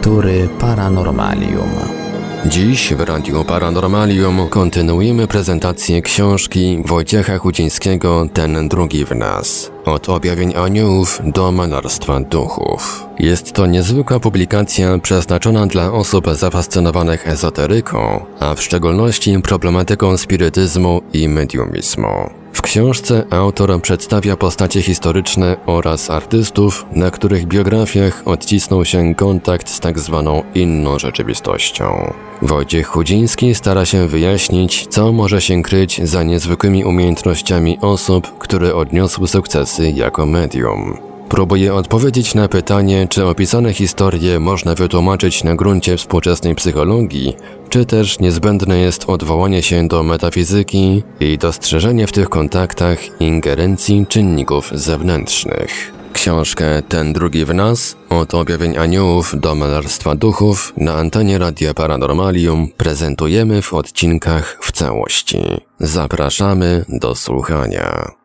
lektury Paranormalium. Dziś w Radiu Paranormalium kontynuujemy prezentację książki Wojciecha Chudzińskiego Ten drugi w nas. Od objawień aniołów do malarstwa duchów. Jest to niezwykła publikacja przeznaczona dla osób zafascynowanych ezoteryką, a w szczególności problematyką spirytyzmu i mediumizmu. W książce autor przedstawia postacie historyczne oraz artystów, na których biografiach odcisnął się kontakt z tak zwaną inną rzeczywistością. Wojciech Chudziński stara się wyjaśnić, co może się kryć za niezwykłymi umiejętnościami osób, które odniosły sukcesy jako medium. Próbuje odpowiedzieć na pytanie, czy opisane historie można wytłumaczyć na gruncie współczesnej psychologii, czy też niezbędne jest odwołanie się do metafizyki i dostrzeżenie w tych kontaktach ingerencji czynników zewnętrznych. Książkę Ten drugi w nas, od objawień aniołów do malarstwa duchów na antenie Radia Paranormalium prezentujemy w odcinkach w całości. Zapraszamy do słuchania.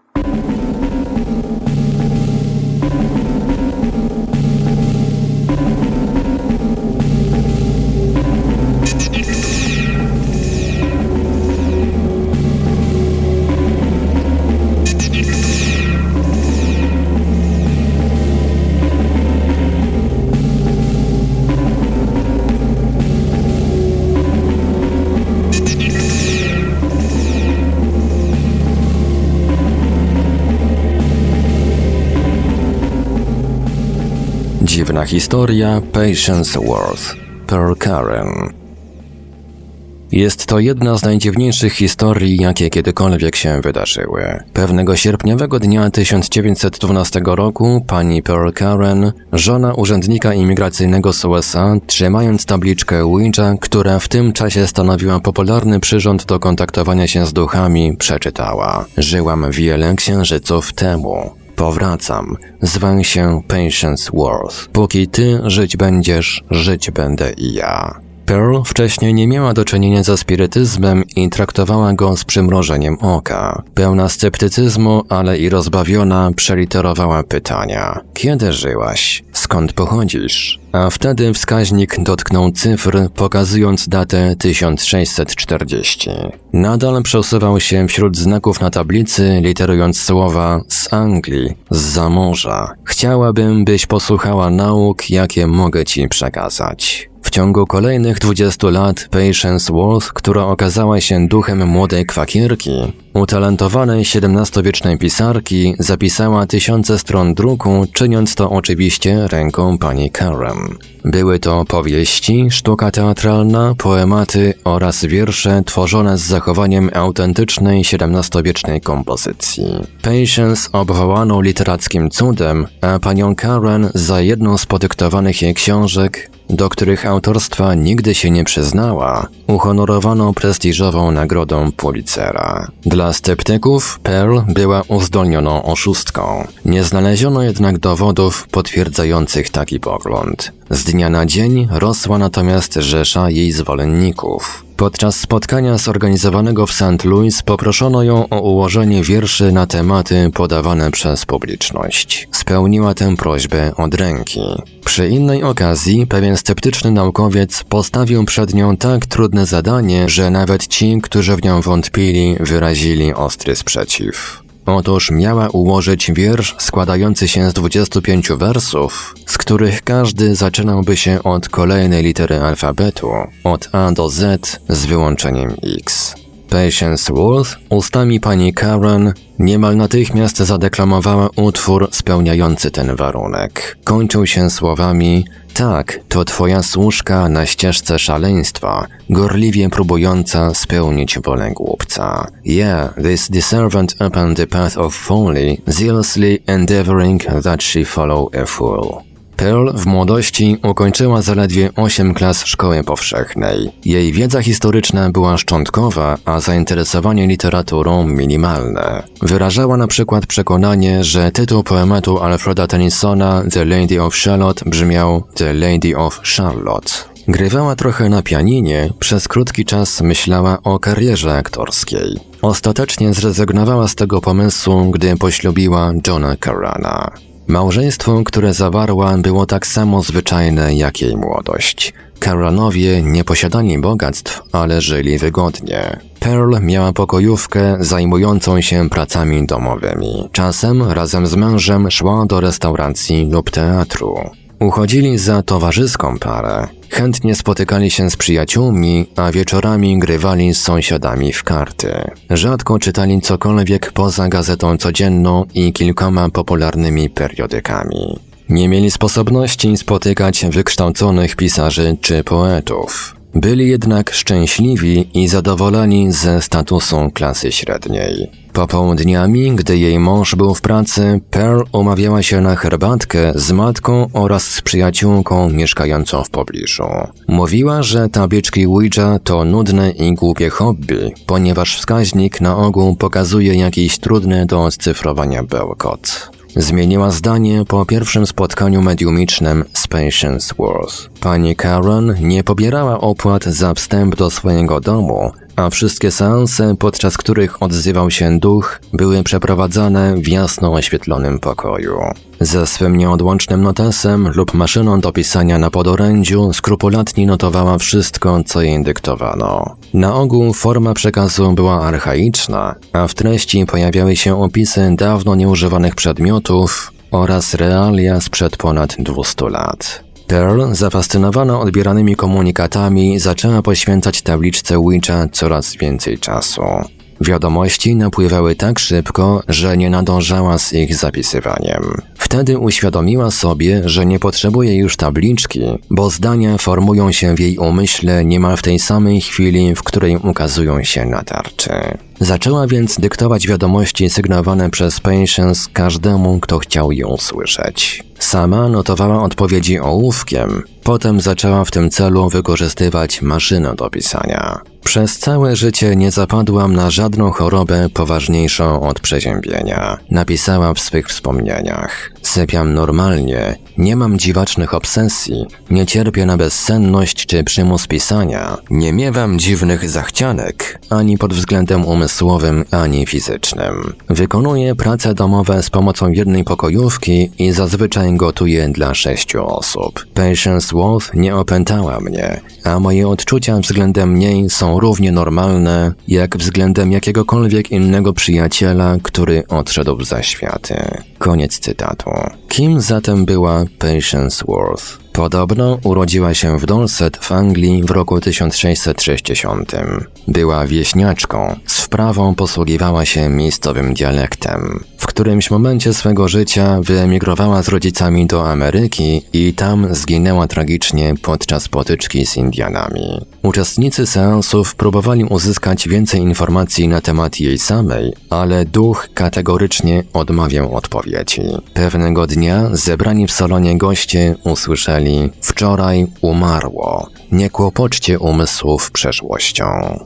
Dziwna historia Patience Worth Pearl Karen jest to jedna z najdziwniejszych historii, jakie kiedykolwiek się wydarzyły. Pewnego sierpniowego dnia 1912 roku pani Pearl Karen, żona urzędnika imigracyjnego z USA, trzymając tabliczkę Ouija, która w tym czasie stanowiła popularny przyrząd do kontaktowania się z duchami, przeczytała: Żyłam wiele księżyców temu. Powracam. Zwę się Patience Worth. Póki ty żyć będziesz, żyć będę i ja. Pearl wcześniej nie miała do czynienia ze spirytyzmem i traktowała go z przymrożeniem oka. Pełna sceptycyzmu, ale i rozbawiona, przeliterowała pytania. Kiedy żyłaś? Skąd pochodzisz? A wtedy wskaźnik dotknął cyfr, pokazując datę 1640. Nadal przesuwał się wśród znaków na tablicy, literując słowa z Anglii, z zamorza. Chciałabym, byś posłuchała nauk, jakie mogę ci przekazać. Ciągu kolejnych 20 lat Patience Worth, która okazała się duchem młodej kwakierki, utalentowanej XVII-wiecznej pisarki, zapisała tysiące stron druku, czyniąc to oczywiście ręką pani Karen. Były to powieści, sztuka teatralna, poematy oraz wiersze tworzone z zachowaniem autentycznej XVII-wiecznej kompozycji. Patience obwołano literackim cudem, a panią Karen za jedną z podyktowanych jej książek do których autorstwa nigdy się nie przyznała, uhonorowano prestiżową nagrodą Pulitzera. Dla sceptyków Pearl była uzdolnioną oszustką. Nie znaleziono jednak dowodów potwierdzających taki pogląd. Z dnia na dzień rosła natomiast rzesza jej zwolenników. Podczas spotkania zorganizowanego w St. Louis poproszono ją o ułożenie wierszy na tematy podawane przez publiczność. Spełniła tę prośbę od ręki. Przy innej okazji pewien sceptyczny naukowiec postawił przed nią tak trudne zadanie, że nawet ci, którzy w nią wątpili, wyrazili ostry sprzeciw. Otóż miała ułożyć wiersz składający się z 25 wersów, z których każdy zaczynałby się od kolejnej litery alfabetu, od A do Z z wyłączeniem X. Patience Worth ustami pani Karen niemal natychmiast zadeklamowała utwór spełniający ten warunek. Kończył się słowami tak, to twoja służka na ścieżce szaleństwa, gorliwie próbująca spełnić wolę głupca. Yeah, this servant upon the path of folly, zealously endeavoring that she follow a fool. Pearl w młodości ukończyła zaledwie 8 klas szkoły powszechnej. Jej wiedza historyczna była szczątkowa, a zainteresowanie literaturą minimalne. Wyrażała na przykład przekonanie, że tytuł poematu Alfreda Tennysona The Lady of Charlotte brzmiał The Lady of Charlotte. Grywała trochę na pianinie, przez krótki czas myślała o karierze aktorskiej. Ostatecznie zrezygnowała z tego pomysłu, gdy poślubiła Johna Carrana. Małżeństwo, które zawarła, było tak samo zwyczajne jak jej młodość. Carolanowie nie posiadali bogactw, ale żyli wygodnie. Pearl miała pokojówkę zajmującą się pracami domowymi. Czasem razem z mężem szła do restauracji lub teatru. Uchodzili za towarzyską parę. Chętnie spotykali się z przyjaciółmi, a wieczorami grywali z sąsiadami w karty. Rzadko czytali cokolwiek poza gazetą codzienną i kilkoma popularnymi periodykami. Nie mieli sposobności spotykać wykształconych pisarzy czy poetów. Byli jednak szczęśliwi i zadowoleni ze statusu klasy średniej. Popołudniami, gdy jej mąż był w pracy, Pearl umawiała się na herbatkę z matką oraz z przyjaciółką mieszkającą w pobliżu. Mówiła, że tabliczki Ouija to nudne i głupie hobby, ponieważ wskaźnik na ogół pokazuje jakiś trudny do odcyfrowania bełkot. Zmieniła zdanie po pierwszym spotkaniu mediumicznym z Patience Worth. Pani Karen nie pobierała opłat za wstęp do swojego domu, a wszystkie seanse, podczas których odzywał się duch, były przeprowadzane w jasno oświetlonym pokoju. Ze swym nieodłącznym notesem lub maszyną do pisania na podorędziu skrupulatnie notowała wszystko, co jej dyktowano. Na ogół forma przekazu była archaiczna, a w treści pojawiały się opisy dawno nieużywanych przedmiotów oraz realia sprzed ponad 200 lat. Pearl, zafascynowana odbieranymi komunikatami, zaczęła poświęcać tabliczce Witcha coraz więcej czasu. Wiadomości napływały tak szybko, że nie nadążała z ich zapisywaniem. Wtedy uświadomiła sobie, że nie potrzebuje już tabliczki, bo zdania formują się w jej umyśle niemal w tej samej chwili, w której ukazują się na tarczy. Zaczęła więc dyktować wiadomości sygnowane przez Patience każdemu, kto chciał ją słyszeć. Sama notowała odpowiedzi ołówkiem, potem zaczęła w tym celu wykorzystywać maszynę do pisania. Przez całe życie nie zapadłam na żadną chorobę poważniejszą od przeziębienia, napisała w swych wspomnieniach. Sypiam normalnie, nie mam dziwacznych obsesji, nie cierpię na bezsenność czy przymus pisania, nie miewam dziwnych zachcianek, ani pod względem umysłowym, ani fizycznym. Wykonuję prace domowe z pomocą jednej pokojówki i zazwyczaj gotuję dla sześciu osób. Patience Wolf nie opętała mnie, a moje odczucia względem niej są równie normalne, jak względem jakiegokolwiek innego przyjaciela, który odszedł za światy. Koniec cytatu. Kim zatem była Patience Worth? Podobno urodziła się w Dorset w Anglii w roku 1660. Była wieśniaczką, z wprawą posługiwała się miejscowym dialektem. W którymś momencie swego życia wyemigrowała z rodzicami do Ameryki i tam zginęła tragicznie podczas potyczki z Indianami. Uczestnicy seansów próbowali uzyskać więcej informacji na temat jej samej, ale duch kategorycznie odmawiał odpowiedzi. Pewnego dnia zebrani w salonie goście usłyszeli wczoraj umarło. Nie kłopoczcie umysłów przeszłością.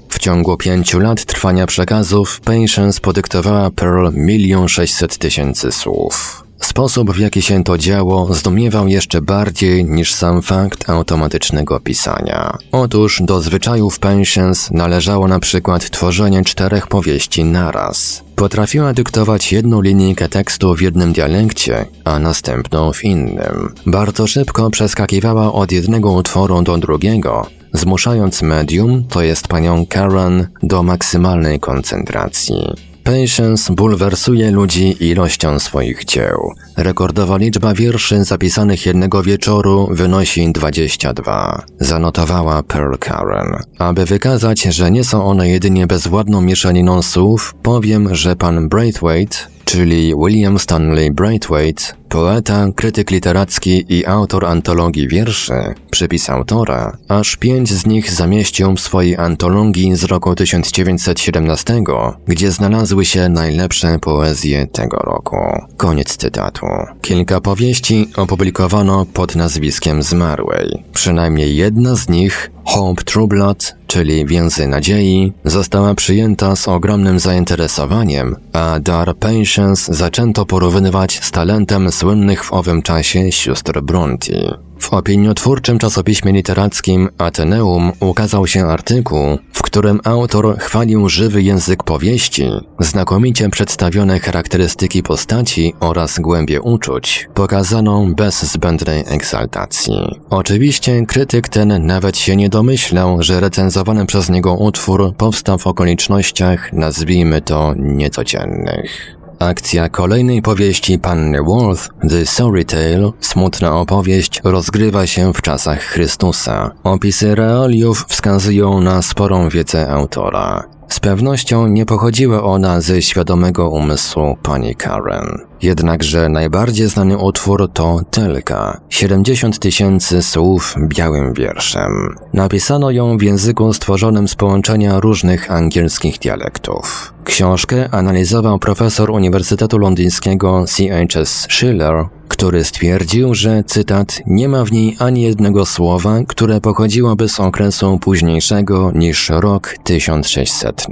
W ciągu pięciu lat trwania przekazów Patience podyktowała Pearl milion sześćset tysięcy słów. Sposób, w jaki się to działo, zdumiewał jeszcze bardziej niż sam fakt automatycznego pisania. Otóż do zwyczajów Patience należało na przykład tworzenie czterech powieści naraz. Potrafiła dyktować jedną linijkę tekstu w jednym dialekcie, a następną w innym. Bardzo szybko przeskakiwała od jednego utworu do drugiego, zmuszając medium, to jest panią Karen, do maksymalnej koncentracji. Patience bulwersuje ludzi ilością swoich dzieł. Rekordowa liczba wierszy zapisanych jednego wieczoru wynosi 22. Zanotowała Pearl Karen. Aby wykazać, że nie są one jedynie bezwładną mieszaniną słów, powiem, że pan Braithwaite czyli William Stanley Braithwaite, poeta, krytyk literacki i autor antologii wierszy, przypis autora, aż pięć z nich zamieścił w swojej antologii z roku 1917, gdzie znalazły się najlepsze poezje tego roku. Koniec cytatu. Kilka powieści opublikowano pod nazwiskiem zmarłej. Przynajmniej jedna z nich, Hope True Blood, czyli Więzy Nadziei, została przyjęta z ogromnym zainteresowaniem, a Dar Patience zaczęto porównywać z talentem słynnych w owym czasie sióstr Bronte. W opiniotwórczym czasopiśmie literackim Ateneum ukazał się artykuł, w którym autor chwalił żywy język powieści, znakomicie przedstawione charakterystyki postaci oraz głębie uczuć, pokazaną bez zbędnej eksaltacji. Oczywiście krytyk ten nawet się nie domyślał, że recenzowany przez niego utwór powstał w okolicznościach, nazwijmy to, niecodziennych. Akcja kolejnej powieści Panny Worth, The Sorry Tale, smutna opowieść, rozgrywa się w czasach Chrystusa. Opisy realiów wskazują na sporą wiedzę autora. Z pewnością nie pochodziła ona ze świadomego umysłu pani Karen. Jednakże najbardziej znany utwór to Telka, 70 tysięcy słów białym wierszem. Napisano ją w języku stworzonym z połączenia różnych angielskich dialektów. Książkę analizował profesor Uniwersytetu Londyńskiego C.H.S. Schiller, który stwierdził, że cytat nie ma w niej ani jednego słowa, które pochodziłoby z okresu późniejszego niż rok 1600.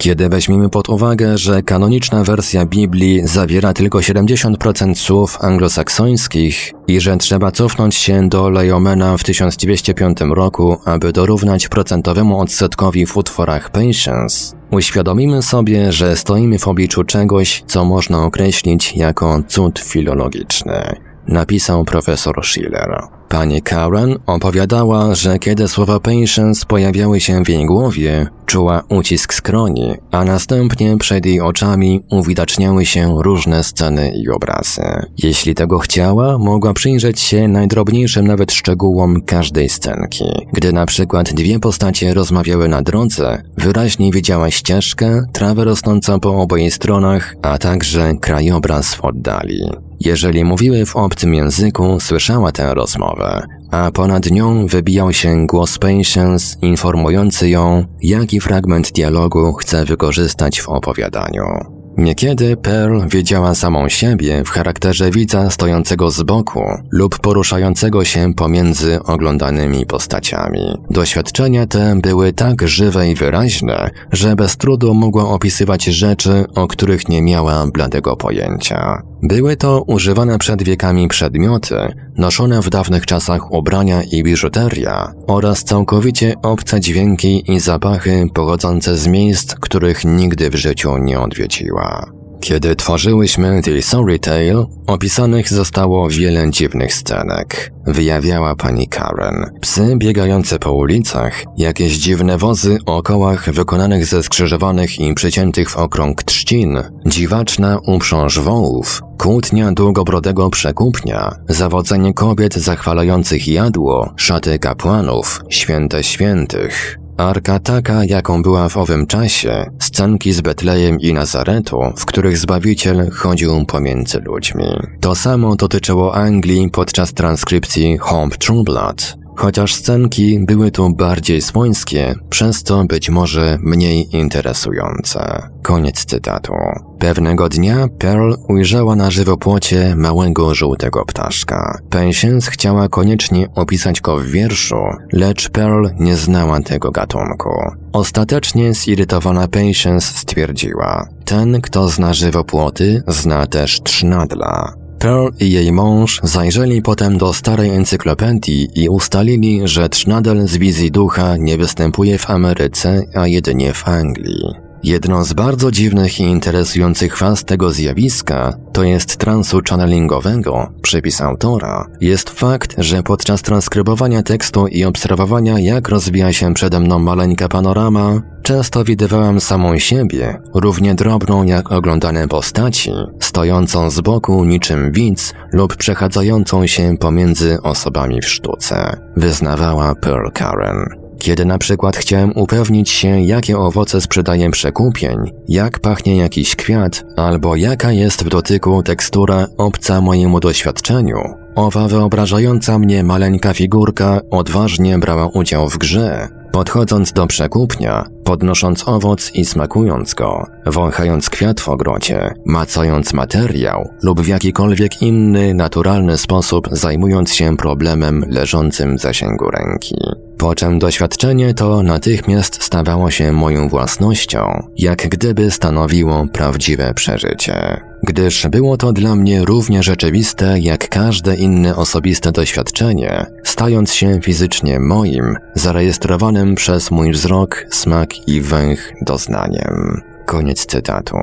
Kiedy weźmiemy pod uwagę, że kanoniczna wersja Biblii zawiera tylko 70% słów anglosaksońskich i że trzeba cofnąć się do Leomena w 1205 roku, aby dorównać procentowemu odsetkowi w utworach Patience, uświadomimy sobie, że stoimy w obliczu czegoś, co można określić jako cud filologiczny, napisał profesor Schiller. Pani Karen opowiadała, że kiedy słowa patience pojawiały się w jej głowie, czuła ucisk skroni, a następnie przed jej oczami uwidaczniały się różne sceny i obrazy. Jeśli tego chciała, mogła przyjrzeć się najdrobniejszym nawet szczegółom każdej scenki. Gdy na przykład dwie postacie rozmawiały na drodze, wyraźnie widziała ścieżkę, trawę rosnącą po oboje stronach, a także krajobraz w oddali. Jeżeli mówiły w obcym języku, słyszała tę rozmowę, a ponad nią wybijał się głos Patience informujący ją, jaki fragment dialogu chce wykorzystać w opowiadaniu. Niekiedy Pearl wiedziała samą siebie w charakterze widza stojącego z boku lub poruszającego się pomiędzy oglądanymi postaciami. Doświadczenia te były tak żywe i wyraźne, że bez trudu mogła opisywać rzeczy, o których nie miała bladego pojęcia. Były to używane przed wiekami przedmioty, noszone w dawnych czasach ubrania i biżuteria oraz całkowicie obce dźwięki i zapachy pochodzące z miejsc, których nigdy w życiu nie odwiedziła. Kiedy tworzyłyśmy The Sorry Tale, opisanych zostało wiele dziwnych scenek. Wyjawiała pani Karen. Psy biegające po ulicach, jakieś dziwne wozy o kołach wykonanych ze skrzyżowanych i przyciętych w okrąg trzcin, dziwaczna uprząż wołów, kłótnia długobrodego przekupnia, zawodzenie kobiet zachwalających jadło, szaty kapłanów, święte świętych. Arka taka, jaką była w owym czasie, scenki z Betlejem i Nazaretu, w których Zbawiciel chodził pomiędzy ludźmi. To samo dotyczyło Anglii podczas transkrypcji Home True Blood, chociaż scenki były tu bardziej słońskie, przez to być może mniej interesujące. Koniec cytatu. Pewnego dnia Pearl ujrzała na żywopłocie małego żółtego ptaszka. Patience chciała koniecznie opisać go w wierszu, lecz Pearl nie znała tego gatunku. Ostatecznie zirytowana Patience stwierdziła, ten, kto zna żywopłoty, zna też trznadla. Pearl i jej mąż zajrzeli potem do starej encyklopedii i ustalili, że trznadel z wizji ducha nie występuje w Ameryce, a jedynie w Anglii. Jedną z bardzo dziwnych i interesujących faz tego zjawiska, to jest transu channelingowego, przypis autora, jest fakt, że podczas transkrybowania tekstu i obserwowania jak rozwija się przede mną maleńka panorama, często widywałem samą siebie, równie drobną jak oglądane postaci, stojącą z boku niczym widz lub przechadzającą się pomiędzy osobami w sztuce, wyznawała Pearl Karen. Kiedy na przykład chciałem upewnić się, jakie owoce sprzedaje przekupień, jak pachnie jakiś kwiat, albo jaka jest w dotyku tekstura obca mojemu doświadczeniu, owa wyobrażająca mnie maleńka figurka odważnie brała udział w grze, podchodząc do przekupnia, podnosząc owoc i smakując go, wąchając kwiat w ogrodzie, macając materiał lub w jakikolwiek inny naturalny sposób zajmując się problemem leżącym w zasięgu ręki. po czym doświadczenie to natychmiast stawało się moją własnością, jak gdyby stanowiło prawdziwe przeżycie. Gdyż było to dla mnie równie rzeczywiste jak każde inne osobiste doświadczenie, stając się fizycznie moim, zarejestrowanym przez mój wzrok, smak i węch doznaniem. Koniec cytatu.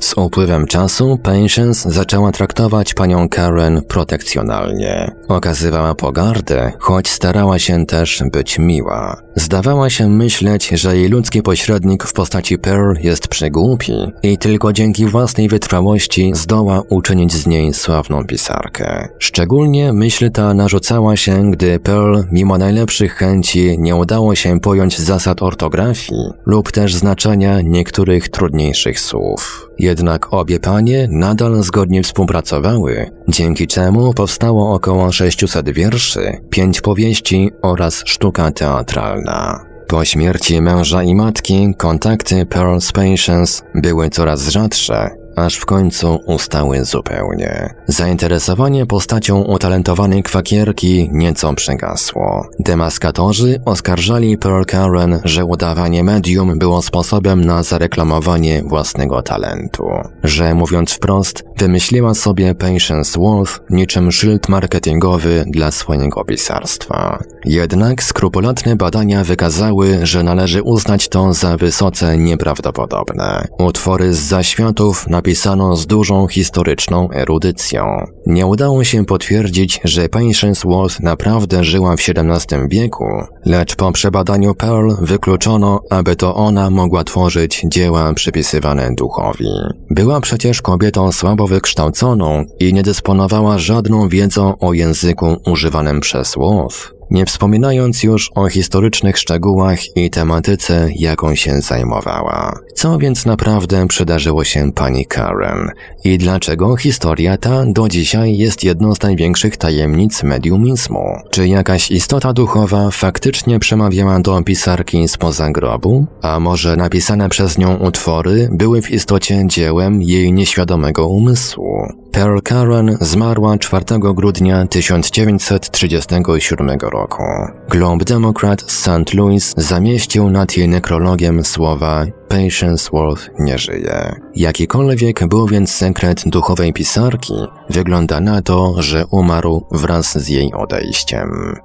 Z upływem czasu Patience zaczęła traktować panią Karen protekcjonalnie. Okazywała pogardę, choć starała się też być miła. Zdawała się myśleć, że jej ludzki pośrednik w postaci Pearl jest przygłupi i tylko dzięki własnej wytrwałości zdoła uczynić z niej sławną pisarkę. Szczególnie myśl ta narzucała się, gdy Pearl, mimo najlepszych chęci, nie udało się pojąć zasad ortografii lub też znaczenia niektórych trudniejszych słów. Jednak obie panie nadal zgodnie współpracowały, dzięki czemu powstało około 600 wierszy, pięć powieści oraz sztuka teatralna. Po śmierci męża i matki kontakty Pearl Patience były coraz rzadsze, aż w końcu ustały zupełnie. Zainteresowanie postacią utalentowanej kwakierki nieco przegasło. Demaskatorzy oskarżali Pearl Karen, że udawanie medium było sposobem na zareklamowanie własnego talentu. Że mówiąc wprost, wymyśliła sobie Patience Wolf niczym szyld marketingowy dla swojego pisarstwa. Jednak skrupulatne badania wykazały, że należy uznać to za wysoce nieprawdopodobne. Utwory z zaświatów napisane napisano z dużą historyczną erudycją. Nie udało się potwierdzić, że Patience Walls naprawdę żyła w XVII wieku, lecz po przebadaniu Pearl wykluczono, aby to ona mogła tworzyć dzieła przypisywane duchowi. Była przecież kobietą słabo wykształconą i nie dysponowała żadną wiedzą o języku używanym przez Wolf nie wspominając już o historycznych szczegółach i tematyce, jaką się zajmowała. Co więc naprawdę przydarzyło się pani Karen i dlaczego historia ta do dzisiaj jest jedną z największych tajemnic mediumizmu? Czy jakaś istota duchowa faktycznie przemawiała do pisarki spoza grobu? A może napisane przez nią utwory były w istocie dziełem jej nieświadomego umysłu? Pearl Karen zmarła 4 grudnia 1937 roku. Globe Democrat z St. Louis zamieścił nad jej nekrologiem słowa Patience Wolf nie żyje. Jakikolwiek był więc sekret duchowej pisarki, wygląda na to, że umarł wraz z jej odejściem.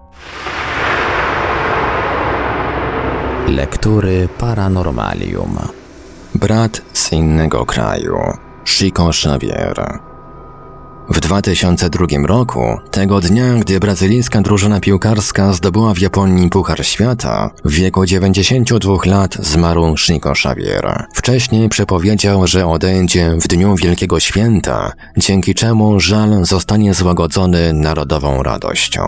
Lektury Paranormalium Brat z innego kraju Chico Xavier w 2002 roku, tego dnia, gdy brazylijska drużyna piłkarska zdobyła w Japonii Puchar Świata, w wieku 92 lat zmarł Chico Xavier. Wcześniej przepowiedział, że odejdzie w dniu Wielkiego Święta, dzięki czemu żal zostanie złagodzony narodową radością.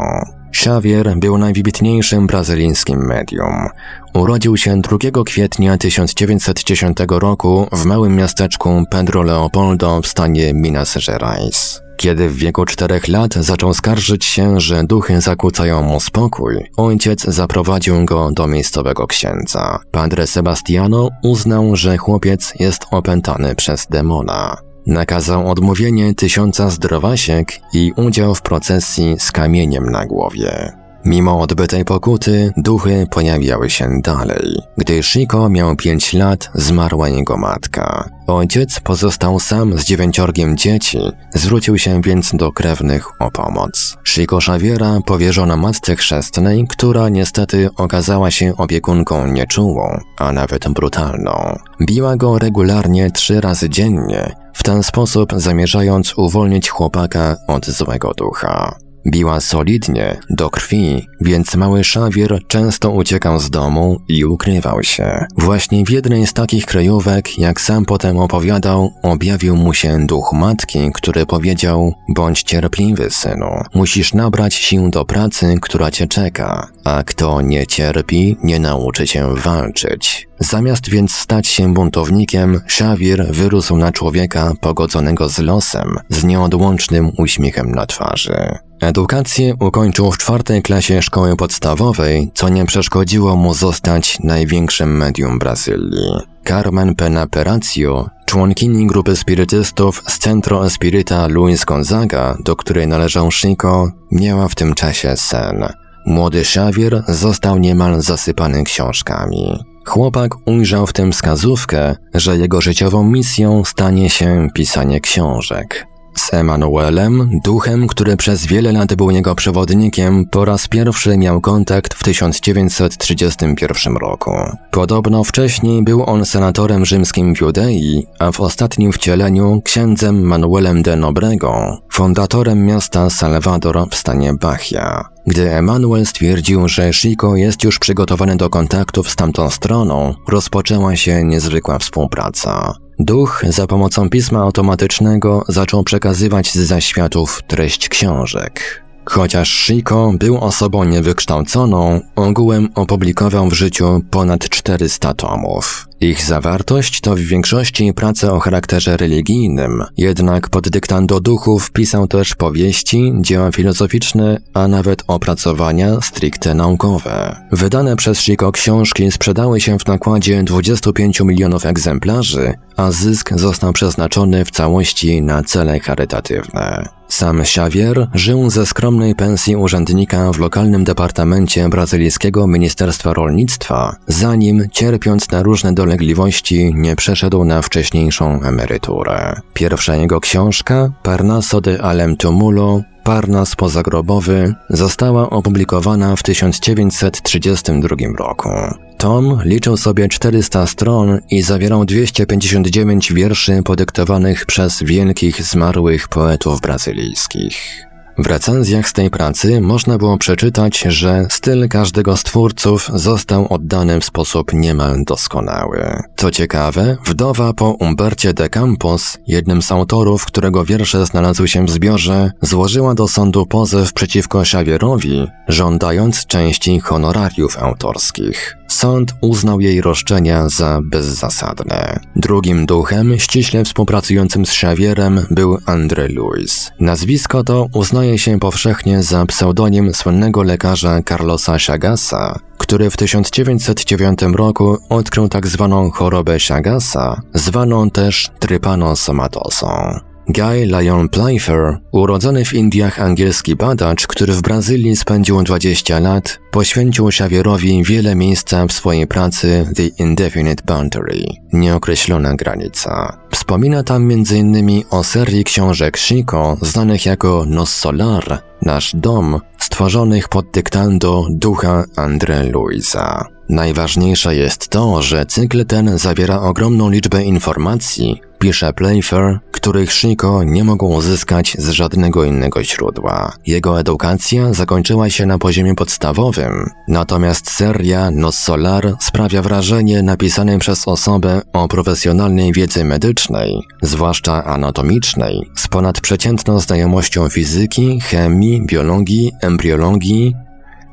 Xavier był najwybitniejszym brazylijskim medium. Urodził się 2 kwietnia 1910 roku w małym miasteczku Pedro Leopoldo w stanie Minas Gerais. Kiedy w wieku czterech lat zaczął skarżyć się, że duchy zakłócają mu spokój, ojciec zaprowadził go do miejscowego księdza. Padre Sebastiano uznał, że chłopiec jest opętany przez demona. Nakazał odmówienie tysiąca zdrowasiek i udział w procesji z kamieniem na głowie. Mimo odbytej pokuty, duchy pojawiały się dalej. Gdy Shiko miał pięć lat, zmarła jego matka. Ojciec pozostał sam z dziewięciorgiem dzieci, zwrócił się więc do krewnych o pomoc. Shiko Xaviera powierzono matce chrzestnej, która niestety okazała się opiekunką nieczułą, a nawet brutalną. Biła go regularnie trzy razy dziennie, w ten sposób zamierzając uwolnić chłopaka od złego ducha. Biła solidnie, do krwi, więc mały szawier często uciekał z domu i ukrywał się. Właśnie w jednej z takich kryjówek, jak sam potem opowiadał, objawił mu się duch matki, który powiedział: Bądź cierpliwy, synu, musisz nabrać sił do pracy, która cię czeka, a kto nie cierpi, nie nauczy się walczyć. Zamiast więc stać się buntownikiem, Szawir wyrósł na człowieka pogodzonego z losem, z nieodłącznym uśmiechem na twarzy. Edukację ukończył w czwartej klasie szkoły podstawowej, co nie przeszkodziło mu zostać największym medium Brazylii. Carmen Pena Peracio, członkini grupy spirytystów z Centro Espirita Luis Gonzaga, do której należał Chico, miała w tym czasie sen. młody Xavier został niemal zasypany książkami. Chłopak ujrzał w tym wskazówkę, że jego życiową misją stanie się pisanie książek. Z Emanuelem, duchem, który przez wiele lat był jego przewodnikiem, po raz pierwszy miał kontakt w 1931 roku. Podobno wcześniej był on senatorem rzymskim w Judei, a w ostatnim wcieleniu księdzem Manuelem de Nobrego, fundatorem miasta Salvador w stanie Bahia. Gdy Emanuel stwierdził, że Chico jest już przygotowany do kontaktów z tamtą stroną, rozpoczęła się niezwykła współpraca. Duch za pomocą pisma automatycznego zaczął przekazywać z zaświatów treść książek. Chociaż Shiko był osobą niewykształconą, ogółem opublikował w życiu ponad 400 tomów. Ich zawartość to w większości prace o charakterze religijnym, jednak pod dyktando duchów pisał też powieści, dzieła filozoficzne, a nawet opracowania stricte naukowe. Wydane przez Shiko książki sprzedały się w nakładzie 25 milionów egzemplarzy, a zysk został przeznaczony w całości na cele charytatywne. Sam Xavier żył ze skromnej pensji urzędnika w lokalnym departamencie brazylijskiego Ministerstwa Rolnictwa, zanim, cierpiąc na różne dolegliwości, nie przeszedł na wcześniejszą emeryturę. Pierwsza jego książka, Parnaso de Alem Tumulo, Parnas pozagrobowy, została opublikowana w 1932 roku. Tom liczył sobie 400 stron i zawierał 259 wierszy podyktowanych przez wielkich zmarłych poetów brazylijskich. W recenzjach z tej pracy można było przeczytać, że styl każdego z twórców został oddany w sposób niemal doskonały. Co ciekawe, wdowa po Umbercie de Campos, jednym z autorów, którego wiersze znalazły się w zbiorze, złożyła do sądu pozew przeciwko Xavierowi, żądając części honorariów autorskich. Sąd uznał jej roszczenia za bezzasadne. Drugim duchem, ściśle współpracującym z Xavierem, był Andre Luis. Nazwisko to uznaje się powszechnie za pseudonim słynnego lekarza Carlosa Chagasa, który w 1909 roku odkrył tak zwaną chorobę Chagasa, zwaną też trypanosomatosą. Guy Lyon Playfair, urodzony w Indiach angielski badacz, który w Brazylii spędził 20 lat, poświęcił Xavierowi wiele miejsca w swojej pracy The Indefinite Boundary, nieokreślona granica. Wspomina tam m.in. o serii książek Chico, znanych jako Nos Solar, Nasz Dom, stworzonych pod dyktando ducha André Luisa. Najważniejsze jest to, że cykl ten zawiera ogromną liczbę informacji, pisze Playfair, których Shiko nie mógł uzyskać z żadnego innego źródła. Jego edukacja zakończyła się na poziomie podstawowym, natomiast seria Nos Solar sprawia wrażenie napisanej przez osobę o profesjonalnej wiedzy medycznej, zwłaszcza anatomicznej, z ponadprzeciętną znajomością fizyki, chemii, biologii, embriologii,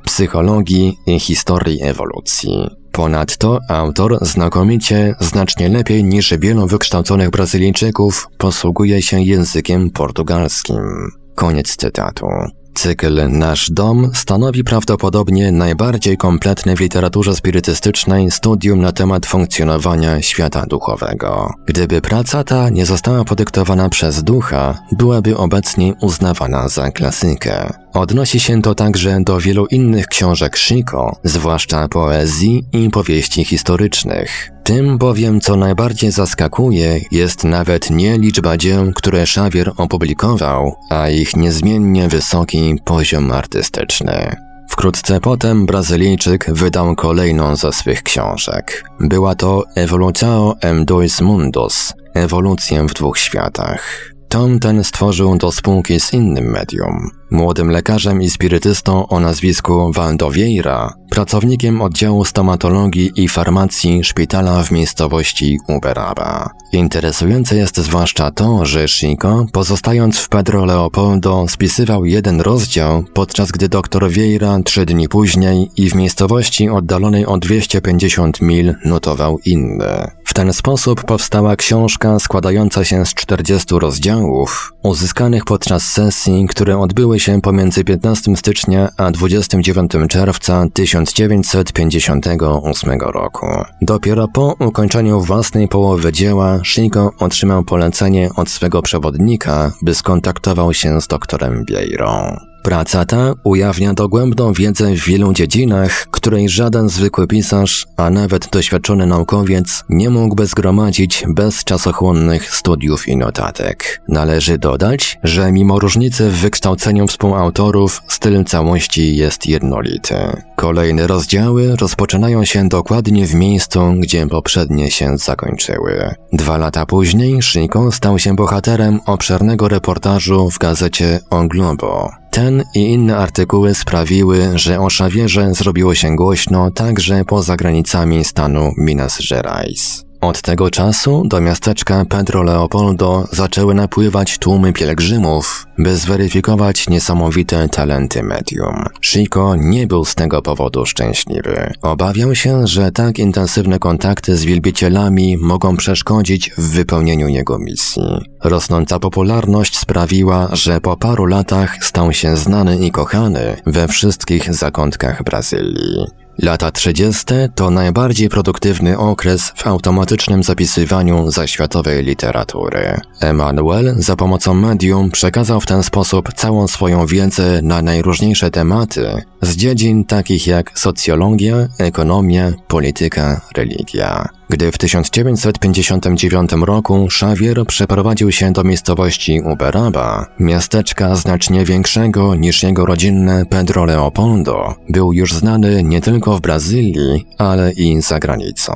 psychologii i historii ewolucji. Ponadto autor znakomicie, znacznie lepiej niż wielu wykształconych Brazylijczyków posługuje się językiem portugalskim. Koniec cytatu. Cykl Nasz Dom stanowi prawdopodobnie najbardziej kompletne w literaturze spirytystycznej studium na temat funkcjonowania świata duchowego. Gdyby praca ta nie została podyktowana przez ducha, byłaby obecnie uznawana za klasykę. Odnosi się to także do wielu innych książek Shiko, zwłaszcza poezji i powieści historycznych. Tym bowiem, co najbardziej zaskakuje, jest nawet nie liczba dzieł, które Xavier opublikował, a ich niezmiennie wysoki poziom artystyczny. Wkrótce potem Brazylijczyk wydał kolejną ze swych książek. Była to Evolução em dois mundos, ewolucję w dwóch światach. Tom ten stworzył do spółki z innym medium, młodym lekarzem i spirytystą o nazwisku Vieira, pracownikiem oddziału stomatologii i farmacji szpitala w miejscowości Uberaba. Interesujące jest zwłaszcza to, że Chico, pozostając w Pedro Leopoldo, spisywał jeden rozdział, podczas gdy dr Vieira trzy dni później i w miejscowości oddalonej o 250 mil notował inny. W ten sposób powstała książka składająca się z 40 rozdziałów, uzyskanych podczas sesji, które odbyły się pomiędzy 15 stycznia a 29 czerwca 1958 roku. Dopiero po ukończeniu własnej połowy dzieła Shigo otrzymał polecenie od swego przewodnika, by skontaktował się z doktorem Bieirą. Praca ta ujawnia dogłębną wiedzę w wielu dziedzinach, której żaden zwykły pisarz, a nawet doświadczony naukowiec nie mógłby zgromadzić bez czasochłonnych studiów i notatek. Należy dodać, że mimo różnicy w wykształceniu współautorów, styl całości jest jednolity. Kolejne rozdziały rozpoczynają się dokładnie w miejscu, gdzie poprzednie się zakończyły. Dwa lata później Shiko stał się bohaterem obszernego reportażu w gazecie O Globo. Ten i inne artykuły sprawiły, że o Szawierze zrobiło się głośno także poza granicami stanu Minas Gerais. Od tego czasu do miasteczka Pedro Leopoldo zaczęły napływać tłumy pielgrzymów, by zweryfikować niesamowite talenty medium. Chico nie był z tego powodu szczęśliwy. Obawiał się, że tak intensywne kontakty z wielbicielami mogą przeszkodzić w wypełnieniu jego misji. Rosnąca popularność sprawiła, że po paru latach stał się znany i kochany we wszystkich zakątkach Brazylii. Lata 30. to najbardziej produktywny okres w automatycznym zapisywaniu zaświatowej literatury. Emanuel za pomocą medium przekazał w ten sposób całą swoją wiedzę na najróżniejsze tematy z dziedzin takich jak socjologia, ekonomia, polityka, religia. Gdy w 1959 roku Xavier przeprowadził się do miejscowości Uberaba, miasteczka znacznie większego niż jego rodzinne Pedro Leopoldo, był już znany nie tylko w Brazylii, ale i za granicą.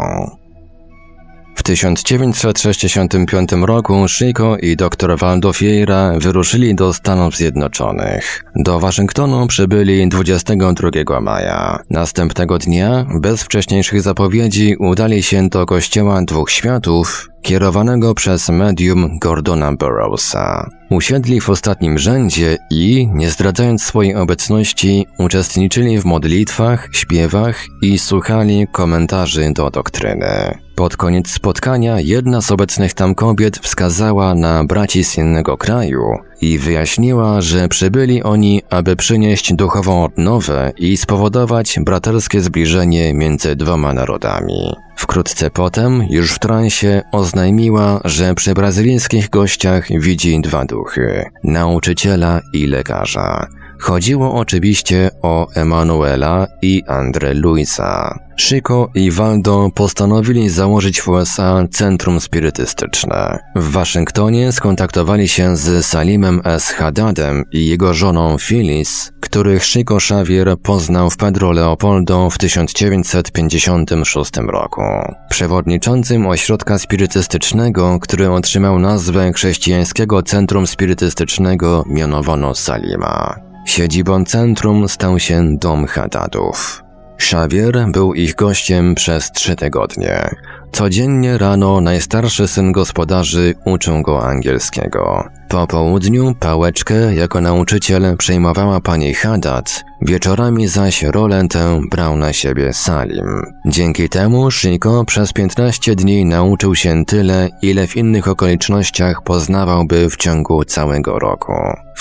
W 1965 roku Chico i dr Waldo Vieira wyruszyli do Stanów Zjednoczonych. Do Waszyngtonu przybyli 22 maja. Następnego dnia, bez wcześniejszych zapowiedzi, udali się do kościoła dwóch światów, kierowanego przez medium Gordona Burroughsa. Usiedli w ostatnim rzędzie i, nie zdradzając swojej obecności, uczestniczyli w modlitwach, śpiewach i słuchali komentarzy do doktryny. Pod koniec spotkania jedna z obecnych tam kobiet wskazała na braci z innego kraju i wyjaśniła, że przybyli oni, aby przynieść duchową odnowę i spowodować braterskie zbliżenie między dwoma narodami. Wkrótce potem, już w transie, oznajmiła, że przy brazylijskich gościach widzi dwa duchy nauczyciela i lekarza. Chodziło oczywiście o Emanuela i Andre Luisa. Chico i Waldo postanowili założyć w USA centrum spirytystyczne. W Waszyngtonie skontaktowali się z Salimem S. Haddadem i jego żoną Phyllis, których Chico Xavier poznał w Pedro Leopoldo w 1956 roku. Przewodniczącym ośrodka spirytystycznego, który otrzymał nazwę Chrześcijańskiego Centrum Spirytystycznego mianowano Salima. Siedzibą centrum stał się Dom Haddadów. Xavier był ich gościem przez trzy tygodnie. Codziennie rano najstarszy syn gospodarzy uczył go angielskiego. Po południu pałeczkę jako nauczyciel przejmowała pani Haddad, wieczorami zaś rolę tę brał na siebie Salim. Dzięki temu Shiko przez 15 dni nauczył się tyle, ile w innych okolicznościach poznawałby w ciągu całego roku.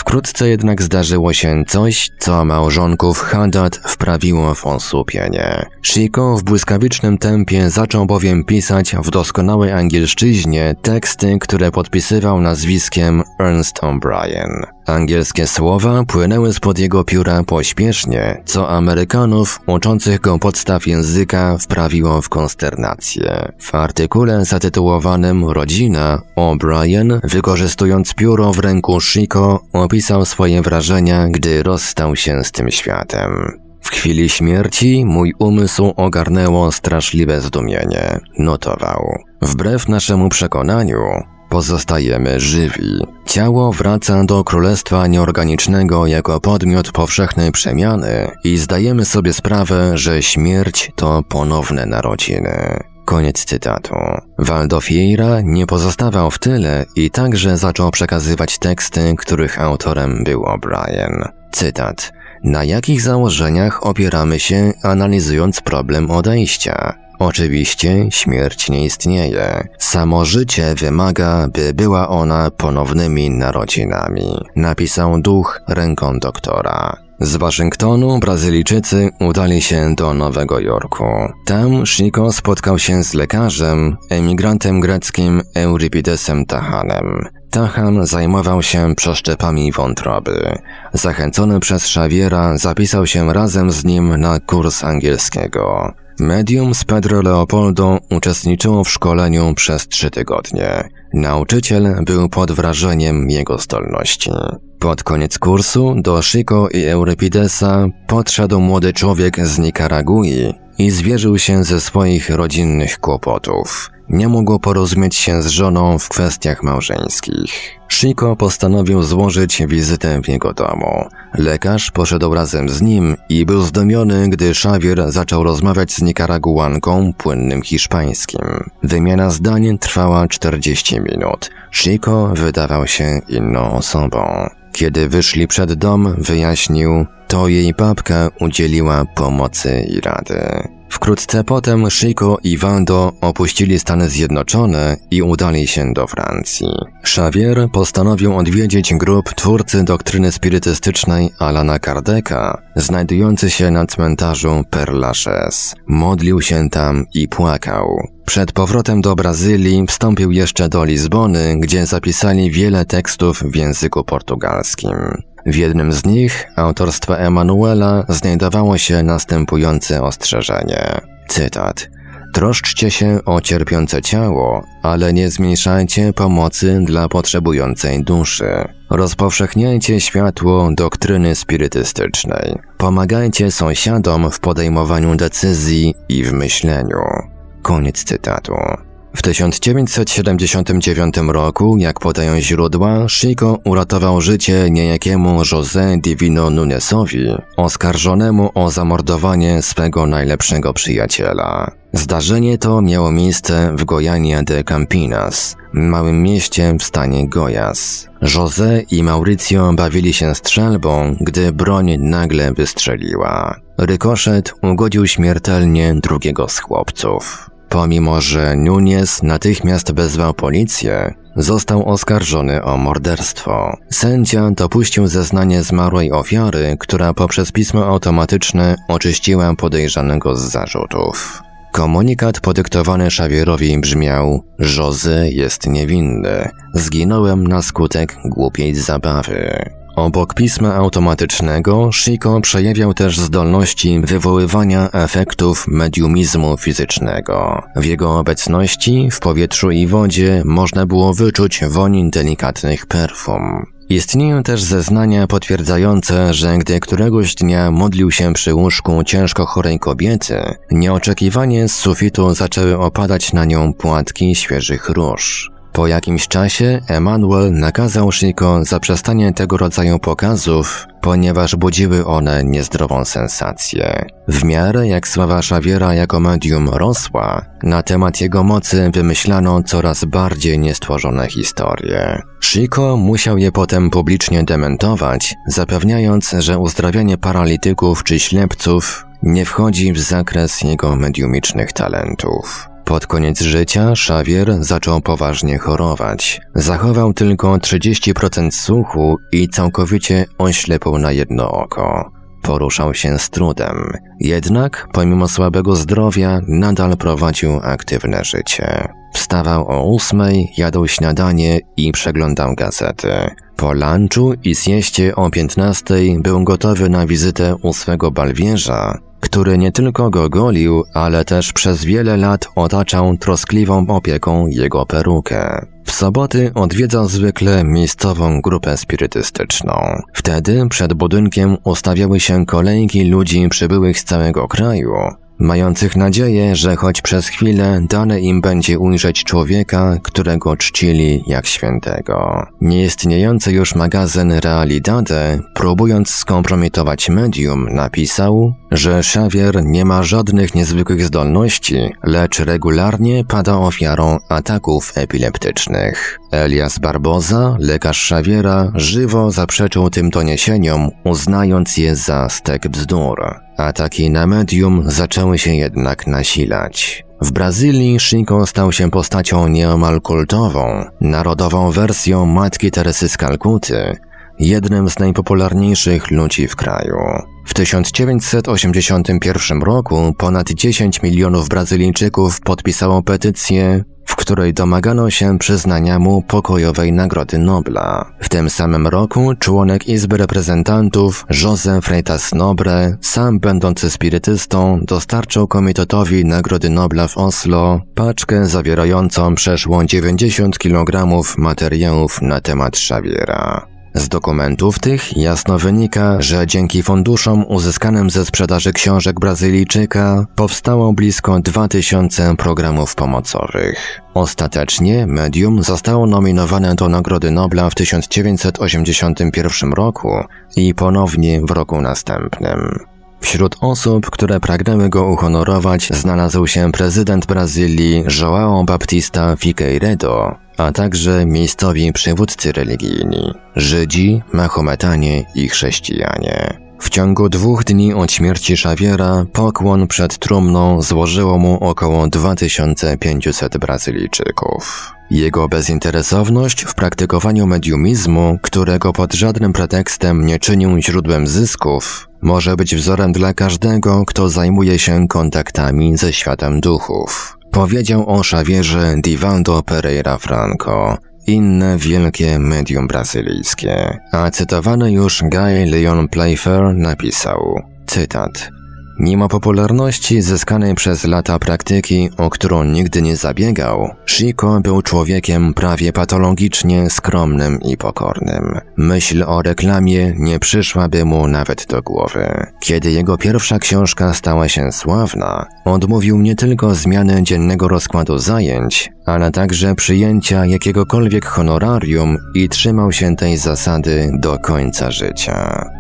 Wkrótce jednak zdarzyło się coś, co małżonków Haddad wprawiło w osłupienie. Shiko w błyskawicznym tempie zaczął bowiem pisać w doskonałej angielszczyźnie teksty, które podpisywał nazwiskiem Ernst O'Brien. Angielskie słowa płynęły spod jego pióra pośpiesznie, co Amerykanów uczących go podstaw języka wprawiło w konsternację. W artykule zatytułowanym Rodzina, O'Brien, wykorzystując pióro w ręku Chico, opisał swoje wrażenia, gdy rozstał się z tym światem. W chwili śmierci mój umysł ogarnęło straszliwe zdumienie, notował. Wbrew naszemu przekonaniu, pozostajemy żywi. Ciało wraca do królestwa nieorganicznego jako podmiot powszechnej przemiany i zdajemy sobie sprawę, że śmierć to ponowne narodziny. Koniec cytatu. Waldo Vieira nie pozostawał w tyle i także zaczął przekazywać teksty, których autorem był O'Brien. Cytat. Na jakich założeniach opieramy się, analizując problem odejścia? Oczywiście śmierć nie istnieje. Samo życie wymaga, by była ona ponownymi narodzinami, napisał duch ręką doktora. Z Waszyngtonu Brazylijczycy udali się do Nowego Jorku. Tam Chico spotkał się z lekarzem, emigrantem greckim Euripidesem Tahanem. Tahan zajmował się przeszczepami wątroby. Zachęcony przez Xaviera zapisał się razem z nim na kurs angielskiego. Medium z Pedro Leopoldo uczestniczyło w szkoleniu przez trzy tygodnie. Nauczyciel był pod wrażeniem jego zdolności. Pod koniec kursu do Chico i Eurypidesa podszedł młody człowiek z Nikaragui i zwierzył się ze swoich rodzinnych kłopotów. Nie mógł porozumieć się z żoną w kwestiach małżeńskich. Chico postanowił złożyć wizytę w jego domu. Lekarz poszedł razem z nim i był zdumiony, gdy Xavier zaczął rozmawiać z Nikaraguanką płynnym hiszpańskim. Wymiana zdań trwała 40 minut. Chico wydawał się inną osobą. Kiedy wyszli przed dom, wyjaśnił, to jej babka udzieliła pomocy i rady. Wkrótce potem Chico i Wando opuścili Stany Zjednoczone i udali się do Francji. Xavier postanowił odwiedzić grup twórcy doktryny spirytystycznej Alana Kardeka, znajdujący się na cmentarzu Père Lachaise. Modlił się tam i płakał. Przed powrotem do Brazylii wstąpił jeszcze do Lizbony, gdzie zapisali wiele tekstów w języku portugalskim. W jednym z nich, autorstwa Emanuela, znajdowało się następujące ostrzeżenie. Cytat. Troszczcie się o cierpiące ciało, ale nie zmniejszajcie pomocy dla potrzebującej duszy. Rozpowszechniajcie światło doktryny spirytystycznej. Pomagajcie sąsiadom w podejmowaniu decyzji i w myśleniu. Koniec cytatu. W 1979 roku, jak podają źródła, Chico uratował życie niejakiemu José Divino Nunesowi, oskarżonemu o zamordowanie swego najlepszego przyjaciela. Zdarzenie to miało miejsce w Goiania de Campinas, małym mieście w stanie Goiás. José i Mauricio bawili się strzelbą, gdy broń nagle wystrzeliła. Rykoszet ugodził śmiertelnie drugiego z chłopców. Pomimo, że Nunes natychmiast wezwał policję, został oskarżony o morderstwo. Sędzia dopuścił zeznanie zmarłej ofiary, która poprzez pismo automatyczne oczyściła podejrzanego z zarzutów. Komunikat podyktowany Xavierowi brzmiał: Jozy jest niewinny. Zginąłem na skutek głupiej zabawy. Obok pisma automatycznego, Chico przejawiał też zdolności wywoływania efektów mediumizmu fizycznego. W jego obecności w powietrzu i wodzie można było wyczuć woń delikatnych perfum. Istnieją też zeznania potwierdzające, że gdy któregoś dnia modlił się przy łóżku ciężko chorej kobiety, nieoczekiwanie z sufitu zaczęły opadać na nią płatki świeżych róż. Po jakimś czasie Emanuel nakazał Chico zaprzestanie tego rodzaju pokazów, ponieważ budziły one niezdrową sensację. W miarę jak sława Xaviera jako medium rosła, na temat jego mocy wymyślano coraz bardziej niestworzone historie. Chico musiał je potem publicznie dementować, zapewniając, że uzdrawianie paralityków czy ślepców nie wchodzi w zakres jego mediumicznych talentów. Pod koniec życia Xavier zaczął poważnie chorować. Zachował tylko 30% słuchu i całkowicie oślepł na jedno oko. Poruszał się z trudem, jednak pomimo słabego zdrowia nadal prowadził aktywne życie. Wstawał o ósmej, jadł śniadanie i przeglądał gazety. Po lunchu i sieście o piętnastej był gotowy na wizytę u swego balwierza, który nie tylko go golił, ale też przez wiele lat otaczał troskliwą opieką jego perukę. W soboty odwiedzał zwykle miejscową grupę spirytystyczną. Wtedy przed budynkiem ustawiały się kolejki ludzi przybyłych z całego kraju, mających nadzieję, że choć przez chwilę dane im będzie ujrzeć człowieka, którego czcili jak świętego. Nieistniejący już magazyn Realidade, próbując skompromitować medium, napisał, że Xavier nie ma żadnych niezwykłych zdolności, lecz regularnie pada ofiarą ataków epileptycznych. Elias Barboza, lekarz Xaviera, żywo zaprzeczył tym doniesieniom, uznając je za stek bzdur. Ataki na medium zaczęły się jednak nasilać. W Brazylii Chico stał się postacią nieomal kultową, narodową wersją Matki Teresy z Kalkuty, jednym z najpopularniejszych ludzi w kraju. W 1981 roku ponad 10 milionów Brazylijczyków podpisało petycję w której domagano się przyznania mu pokojowej Nagrody Nobla. W tym samym roku członek Izby Reprezentantów Joseph Freitas Nobre, sam będący spirytystą, dostarczył Komitetowi Nagrody Nobla w Oslo paczkę zawierającą przeszło 90 kg materiałów na temat Xaviera. Z dokumentów tych jasno wynika, że dzięki funduszom uzyskanym ze sprzedaży książek Brazylijczyka powstało blisko 2000 programów pomocowych. Ostatecznie medium zostało nominowane do Nagrody Nobla w 1981 roku i ponownie w roku następnym. Wśród osób, które pragnęły go uhonorować, znalazł się prezydent Brazylii João Baptista Figueiredo, a także miejscowi przywódcy religijni Żydzi, Mahometanie i chrześcijanie. W ciągu dwóch dni od śmierci Xaviera pokłon przed trumną złożyło mu około 2500 Brazylijczyków. Jego bezinteresowność w praktykowaniu mediumizmu, którego pod żadnym pretekstem nie czynił źródłem zysków, może być wzorem dla każdego, kto zajmuje się kontaktami ze światem duchów. Powiedział o Xavierze Divaldo Pereira Franco, inne wielkie medium brazylijskie, a cytowany już Guy Leon Playfair napisał, cytat, Mimo popularności zyskanej przez lata praktyki, o którą nigdy nie zabiegał, Chico był człowiekiem prawie patologicznie skromnym i pokornym. Myśl o reklamie nie przyszłaby mu nawet do głowy. Kiedy jego pierwsza książka stała się sławna, odmówił nie tylko zmiany dziennego rozkładu zajęć, ale także przyjęcia jakiegokolwiek honorarium i trzymał się tej zasady do końca życia.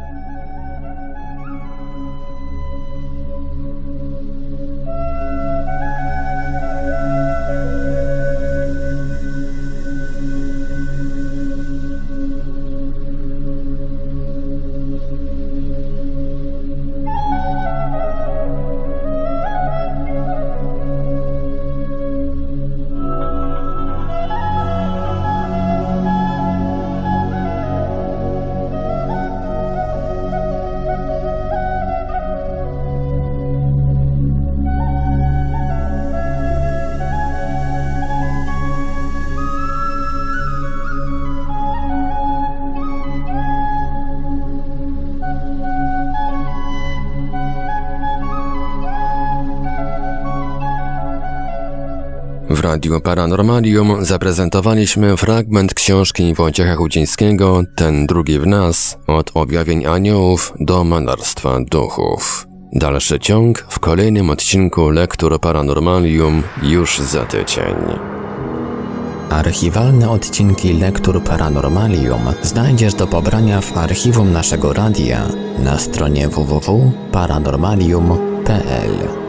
Radiu Paranormalium zaprezentowaliśmy fragment książki Wojciecha Chudzińskiego Ten drugi w nas od objawień aniołów do malarstwa duchów. Dalszy ciąg w kolejnym odcinku Lektur Paranormalium już za tydzień. Archiwalne odcinki Lektur Paranormalium znajdziesz do pobrania w archiwum naszego radia na stronie www.paranormalium.pl.